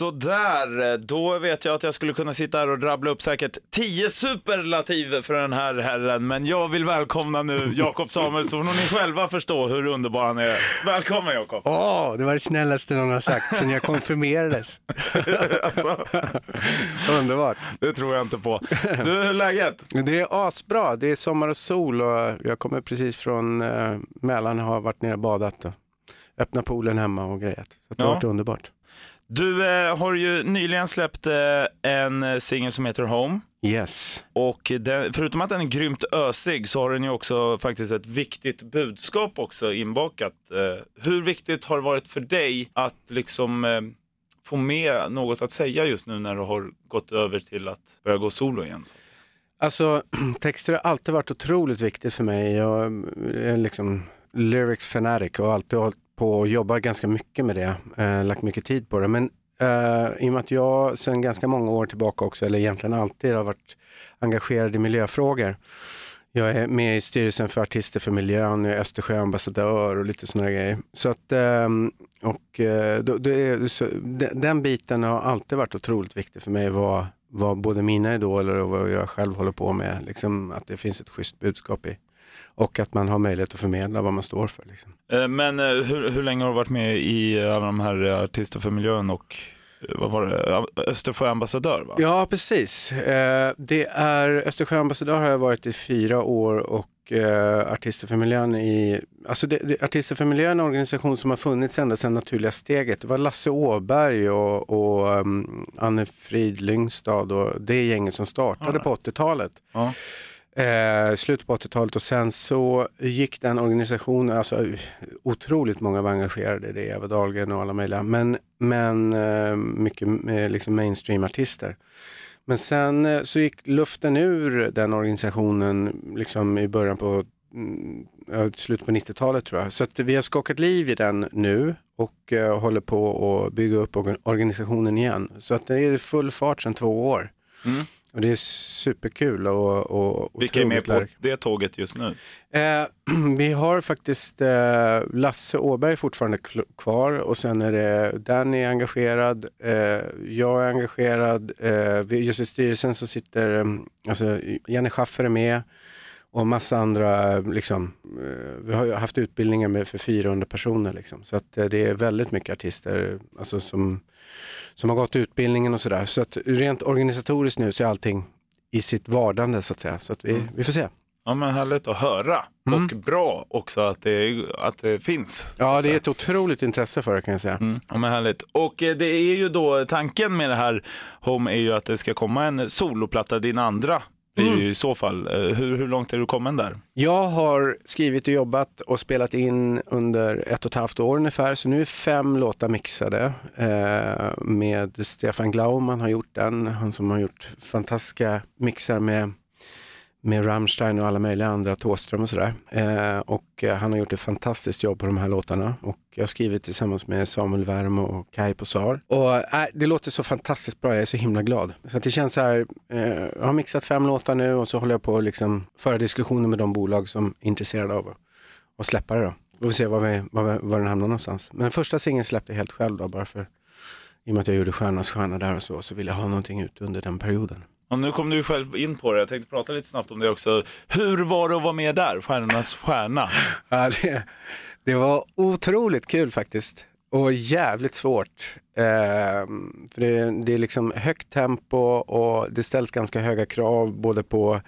Sådär, då vet jag att jag skulle kunna sitta här och rabbla upp säkert tio superlativ för den här herren. Men jag vill välkomna nu Jakob Samuelsson och ni själva förstå hur underbar han är. Välkommen Jakob. Åh, det var det snällaste någon har sagt sen jag konfirmerades. alltså, Underbart. det tror jag inte på. Du, hur är läget? Det är asbra. Det är sommar och sol och jag kommer precis från eh, Mälaren och har varit nere och badat och öppnat poolen hemma och grejat. Så det har Ja. varit underbart. Du eh, har ju nyligen släppt eh, en singel som heter Home. Yes. Och den, förutom att den är grymt ösig så har den ju också faktiskt ett viktigt budskap också inbakat. Eh, hur viktigt har det varit för dig att liksom eh, få med något att säga just nu när du har gått över till att börja gå solo igen? Så? Alltså, texter har alltid varit otroligt viktigt för mig. Jag är liksom lyrics fanatic och har alltid hållit på och jobbat ganska mycket med det. Eh, lagt mycket tid på det. Men eh, i och med att jag sedan ganska många år tillbaka också, eller egentligen alltid har varit engagerad i miljöfrågor. Jag är med i styrelsen för Artister för miljön, jag är Östersjöambassadör och lite sådana grejer. Så att, ehm, eh, och, då, då, är, så, den, den biten har alltid varit otroligt viktig för mig. Vad, vad både mina idoler och vad jag själv håller på med, liksom, att det finns ett schysst budskap i. Och att man har möjlighet att förmedla vad man står för. Liksom. Eh, Men eh, hur, hur länge har du varit med i alla de här eh, Artister för miljön och vad var det, Östersjöambassadör? Va? Ja, precis. Det är Östersjöambassadör har jag varit i fyra år och Artister för miljön i, alltså det, det, Artister för miljön är en organisation som har funnits ända sedan Naturliga steget. Det var Lasse Åberg och, och um, Anne Frid Lyngstad och det gänget som startade på 80-talet. Ja. Eh, slutet på 80-talet och sen så gick den organisationen, alltså otroligt många var engagerade i det, Eva Dahlgren och alla möjliga, men, men eh, mycket eh, liksom mainstream-artister. Men sen eh, så gick luften ur den organisationen liksom i början på mm, slutet på 90-talet tror jag. Så att vi har skakat liv i den nu och eh, håller på att bygga upp organisationen igen. Så att det är full fart sedan två år. Mm. Och det är superkul och, och Vilka är med på det tåget just nu? Eh, vi har faktiskt eh, Lasse Åberg fortfarande kvar och sen är det Danny är engagerad, eh, jag är engagerad, eh, just i styrelsen så sitter, eh, alltså Janne Schaffer är med och massa andra, liksom, eh, vi har haft utbildningar med för 400 personer liksom. så att eh, det är väldigt mycket artister alltså, som, som har gått utbildningen och sådär. Så att rent organisatoriskt nu så är allting i sitt vardande så att säga. Så att vi, vi får se. Ja men härligt att höra och bra också att det, att det finns. Ja, det är ett otroligt intresse för det kan jag säga. Mm. Ja, men härligt. Och eh, det är ju då, tanken med det här Home är ju att det ska komma en soloplatta, din andra Mm. i så fall. Eh, Hur, hur långt är du kommen där? Jag har skrivit och jobbat och spelat in under ett och ett halvt år ungefär, så nu är fem låtar mixade eh, med Stefan Glaumann har gjort den, han som har gjort fantastiska mixar med med Rammstein och alla möjliga andra, Thåström och sådär. Eh, och eh, han har gjort ett fantastiskt jobb på de här låtarna. Och jag har skrivit tillsammans med Samuel Wärme och Kai Posar. Och eh, det låter så fantastiskt bra, jag är så himla glad. Så att det känns så här, eh, jag har mixat fem låtar nu och så håller jag på att liksom föra diskussioner med de bolag som är intresserade av att, att släppa det då. Vi får se var, vi, var, vi, var den hamnar någonstans. Men första singeln släppte jag helt själv då, bara för i och med att jag gjorde Stjärnas stjärna där och så, så ville jag ha någonting ut under den perioden. Och nu kom du själv in på det, jag tänkte prata lite snabbt om det också. Hur var det att vara med där, Stjärnornas stjärna? Ja, det, det var otroligt kul faktiskt och jävligt svårt. Eh, för det, det är liksom högt tempo och det ställs ganska höga krav både på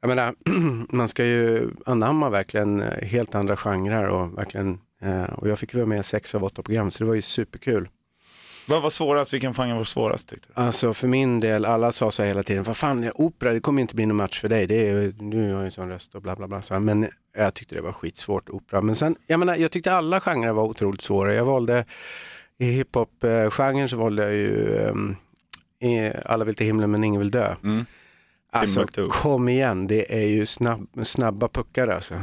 jag menar, man ska ju anamma verkligen helt andra genrer och verkligen eh, och jag fick vara med i sex av åtta program så det var ju superkul. Vad var svårast, vilken genre var svårast tyckte du? Alltså för min del, alla sa så här hela tiden, vad fan, opera, det kommer ju inte bli någon match för dig, det är, du har ju en sån röst och bla bla bla. Så, men jag tyckte det var skitsvårt, opera. Men sen, jag menar, jag tyckte alla genrer var otroligt svåra. Jag valde, i hiphop-genren så valde jag ju um, Alla vill till himlen men ingen vill dö. Mm. Alltså kom igen, det är ju snabb, snabba puckar alltså.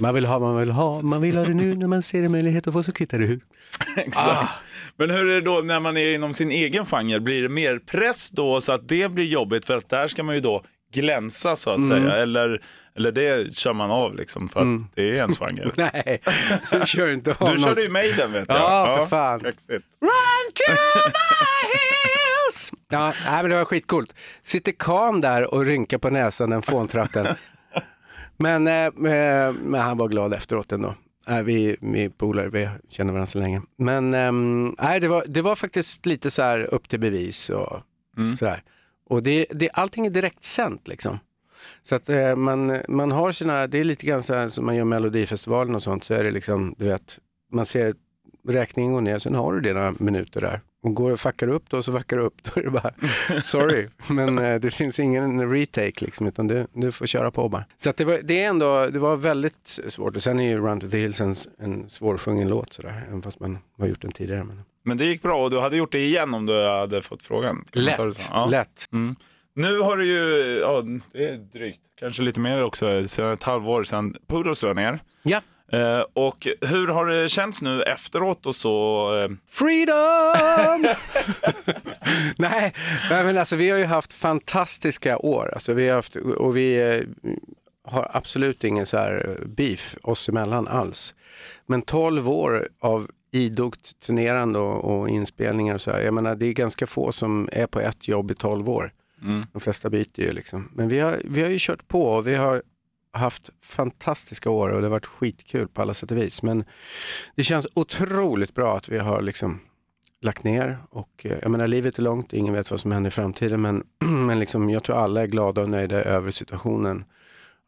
Man vill ha, man vill ha, man vill ha det nu när man ser en möjlighet att få så kvittar det hur. Exakt. Men hur är det då när man är inom sin egen genre? Blir det mer press då så att det blir jobbigt? För att där ska man ju då glänsa så att säga. Eller, eller det kör man av liksom för att det är ens genre. Nej, du kör inte av Du något. körde ju Maiden vet jag. Ja, för fan. kaxigt. Run to the Ja, nej, men det var skitcoolt. Sitter Kam där och rynkar på näsan, den fåntratten. men, eh, eh, men han var glad efteråt ändå. Äh, vi, vi är polare, vi känner varandra så länge. Men ähm, nej, det, var, det var faktiskt lite så här upp till bevis och mm. sådär. Och det, det, allting är direkt sänt liksom. Så att eh, man, man har sina, det är lite grann så här som man gör Melodifestivalen och sånt, så är det liksom, du vet, man ser räkningen gå ner, sen har du dina minuter där. Och går och fuckar upp då så fuckar du upp, då är det bara sorry. Men eh, det finns ingen retake liksom, utan du, du får köra på bara. Så det, var, det, är ändå, det var väldigt svårt. Och sen är ju Run to the Hills en, en svårsjungen låt sådär, även fast man har gjort den tidigare. Men... men det gick bra och du hade gjort det igen om du hade fått frågan? Lätt, ja. lätt. Mm. Nu har du ju, ja det är drygt, kanske lite mer också, sedan ett halvår sedan Poodles lade ner. Ja. Eh, och hur har det känts nu efteråt och så? Eh? Freedom! Nej, men alltså vi har ju haft fantastiska år. Alltså, vi har haft, och vi eh, har absolut ingen så här beef oss emellan alls. Men 12 år av idogt turnerande och, och inspelningar och så här. Jag menar, det är ganska få som är på ett jobb i 12 år. Mm. De flesta byter ju liksom. Men vi har, vi har ju kört på och vi har haft fantastiska år och det har varit skitkul på alla sätt och vis. Men det känns otroligt bra att vi har liksom lagt ner och eh, jag menar livet är långt, ingen vet vad som händer i framtiden men, men liksom, jag tror alla är glada och nöjda över situationen.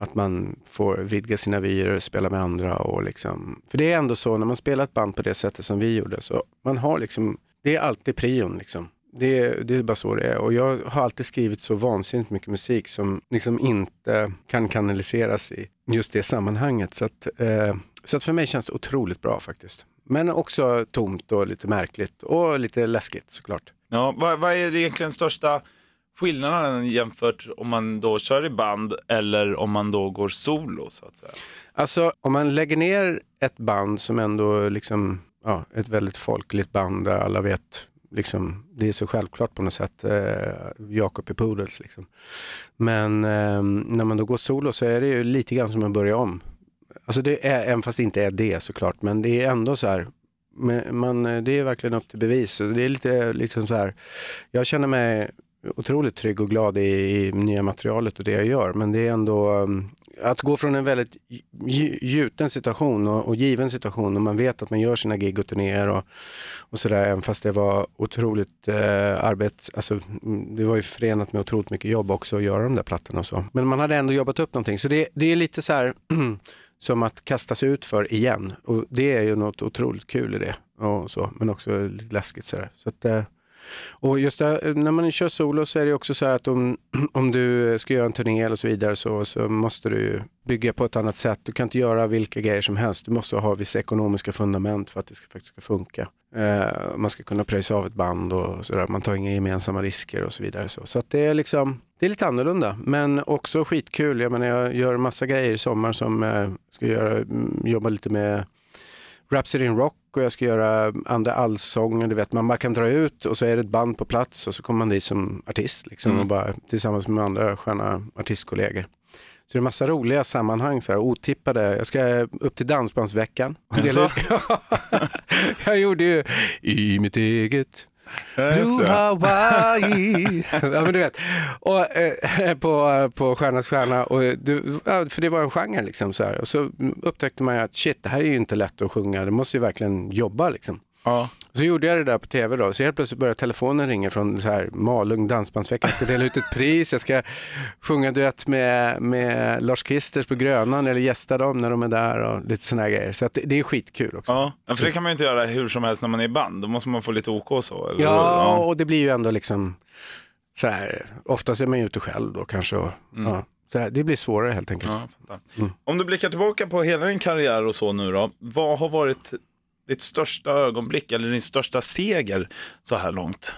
Att man får vidga sina vyer, och spela med andra och liksom, för det är ändå så när man spelar ett band på det sättet som vi gjorde så man har liksom, det är alltid prion liksom. Det, det är bara så det är och jag har alltid skrivit så vansinnigt mycket musik som liksom inte kan kanaliseras i just det sammanhanget. Så att, eh, så att för mig känns det otroligt bra faktiskt. Men också tomt och lite märkligt och lite läskigt såklart. Ja, vad, vad är egentligen största skillnaden jämfört om man då kör i band eller om man då går solo så att säga? Alltså om man lägger ner ett band som ändå liksom, ja, ett väldigt folkligt band där alla vet Liksom, det är så självklart på något sätt. Eh, Jakob i Poodles. Liksom. Men eh, när man då går solo så är det ju lite grann som att börja om. Alltså det är, även fast det inte är det såklart, men det är ändå så här. Man, det är verkligen upp till bevis. Det är lite liksom så här, jag känner mig otroligt trygg och glad i, i nya materialet och det jag gör. Men det är ändå um, att gå från en väldigt gjuten situation och, och, given situation och man vet att man gör sina gig och turnéer och, och sådär. Även fast det var otroligt eh, arbete, alltså, mm, det var ju förenat med otroligt mycket jobb också att göra de där plattorna och så. Men man hade ändå jobbat upp någonting. Så det, det är lite så här som att kastas ut för igen. Och det är ju något otroligt kul i det. Och så, men också lite läskigt sådär. Så att, eh, och just där, när man kör solo så är det också så här att om, om du ska göra en turné eller så vidare så, så måste du bygga på ett annat sätt. Du kan inte göra vilka grejer som helst. Du måste ha vissa ekonomiska fundament för att det ska, faktiskt ska funka. Eh, man ska kunna pröjsa av ett band och sådär. Man tar inga gemensamma risker och så vidare. Så, så att det är liksom det är lite annorlunda, men också skitkul. Jag menar, jag gör massa grejer i sommar som eh, ska göra, mm, jobba lite med Rhapsody in Rock och jag ska göra andra allsånger. Du vet, man bara kan dra ut och så är det ett band på plats och så kommer man dit som artist liksom, mm. och bara, tillsammans med andra sköna artistkollegor. Så det är massa roliga sammanhang, så här, otippade. Jag ska upp till Dansbandsveckan. jag gjorde ju i mitt eget Blue Hawaii. ja, men du vet. Och, eh, på, på Stjärnas stjärna. Och, du, för det var en genre liksom. Så här. Och så upptäckte man att shit, det här är ju inte lätt att sjunga. Det måste ju verkligen jobba liksom. Ja. Så gjorde jag det där på tv då, så helt plötsligt började telefonen ringa från så här, Malung dansbandsvecka. Jag ska dela ut ett pris, jag ska sjunga duett med, med Lars Kristers på Grönan eller gästa dem när de är där och lite sådana grejer. Så det, det, är skitkul också. Ja, för så. det kan man ju inte göra hur som helst när man är i band. Då måste man få lite OK och så. Eller? Ja, ja, och det blir ju ändå liksom så här, oftast är man ju ute själv då kanske. Och, mm. ja. Så här, det blir svårare helt enkelt. Ja, mm. Om du blickar tillbaka på hela din karriär och så nu då, vad har varit ditt största ögonblick eller din största seger så här långt?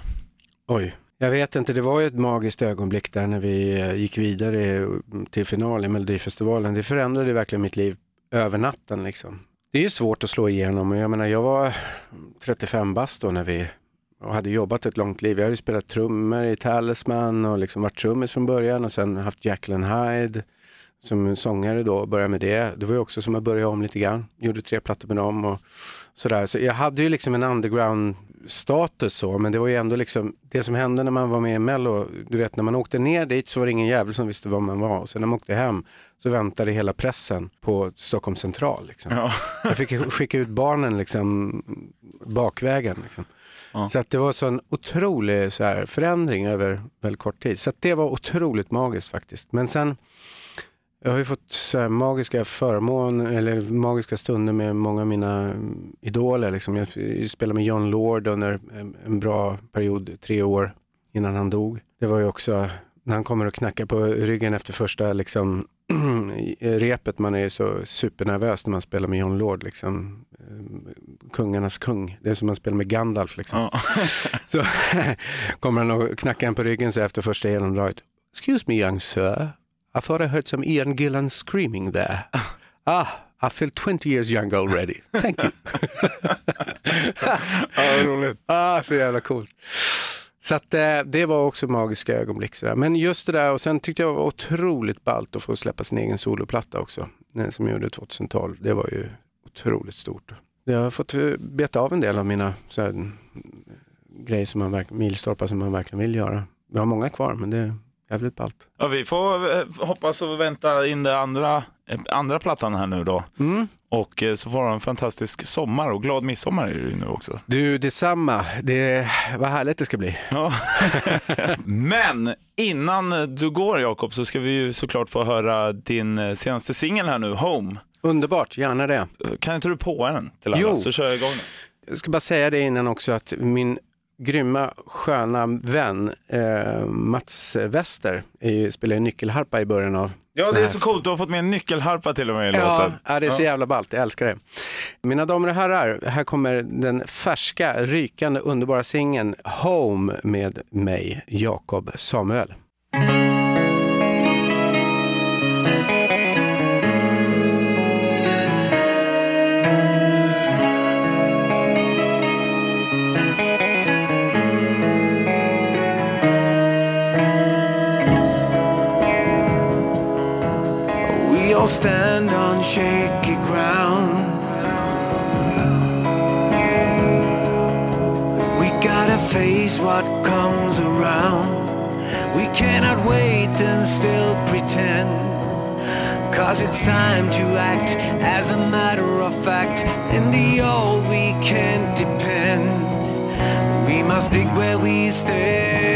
Oj, jag vet inte, det var ju ett magiskt ögonblick där när vi eh, gick vidare till final i Melodifestivalen. Det förändrade verkligen mitt liv över natten liksom. Det är ju svårt att slå igenom jag menar jag var 35 bast då när vi och hade jobbat ett långt liv. Jag hade spelat trummor i Talisman och liksom varit trummis från början och sen haft Jacqueline Hyde som sångare då och började med det. Det var ju också som att börja om lite grann. Gjorde tre plattor med dem och sådär. Så jag hade ju liksom en underground status så, men det var ju ändå liksom det som hände när man var med i Mello. Du vet när man åkte ner dit så var det ingen jävel som visste var man var och sen när man åkte hem så väntade hela pressen på Stockholm central. Liksom. Ja. Jag fick skicka ut barnen liksom bakvägen. Liksom. Ja. Så att det var så en otrolig så här, förändring över väldigt kort tid. Så att det var otroligt magiskt faktiskt. Men sen, jag har ju fått så magiska förmån eller magiska stunder med många av mina idoler. Liksom. Jag spelade med John Lord under en, bra period, tre år innan han dog. Det var ju också när han kommer och knackar på ryggen efter första liksom, repet, man är så supernervös när man spelar med John Lord. Liksom. Eh, Kungarnas kung, det är som man spelar med Gandalf. Liksom. Ja. Så kommer han och knackar en på ryggen så efter första genomdraget. Excuse me young sir, I thought I heard some Ian Gillan screaming there. Ah, I feel 20 years younger already. Thank you. ja, roligt. ah, så jävla coolt. Så att, eh, det var också magiska ögonblick. Sådär. Men just det där, och sen tyckte jag var otroligt ballt att få släppa sin egen soloplatta också. Den som jag gjorde 2012. Det var ju otroligt stort. Jag har fått eh, beta av en del av mina så här, mm, grejer, som man verk- milstolpar som man verkligen vill göra. Jag har många kvar, men det jävligt ballt. Ja, vi får eh, hoppas och vänta in det andra, eh, andra plattan här nu då. Mm. Och eh, så får du en fantastisk sommar och glad midsommar är det ju nu också. Du, detsamma. Det, vad härligt det ska bli. Ja. Men innan du går Jakob så ska vi ju såklart få höra din senaste singel här nu, Home. Underbart, gärna det. Kan inte du på den till alla Jo. så kör jag igång den. Jag ska bara säga det innan också att min grymma sköna vän eh, Mats Wester är spelar ju nyckelharpa i början av Ja, det är så coolt. Du har fått med en nyckelharpa till och med i Ja, låten. ja, det är så jävla ballt. Jag älskar det. Mina damer och herrar, här kommer den färska, rykande, underbara singeln Home med mig, Jakob Samuel. All stand on shaky ground. We gotta face what comes around. We cannot wait and still pretend. Cause it's time to act as a matter of fact. In the old, we can't depend. We must dig where we stand.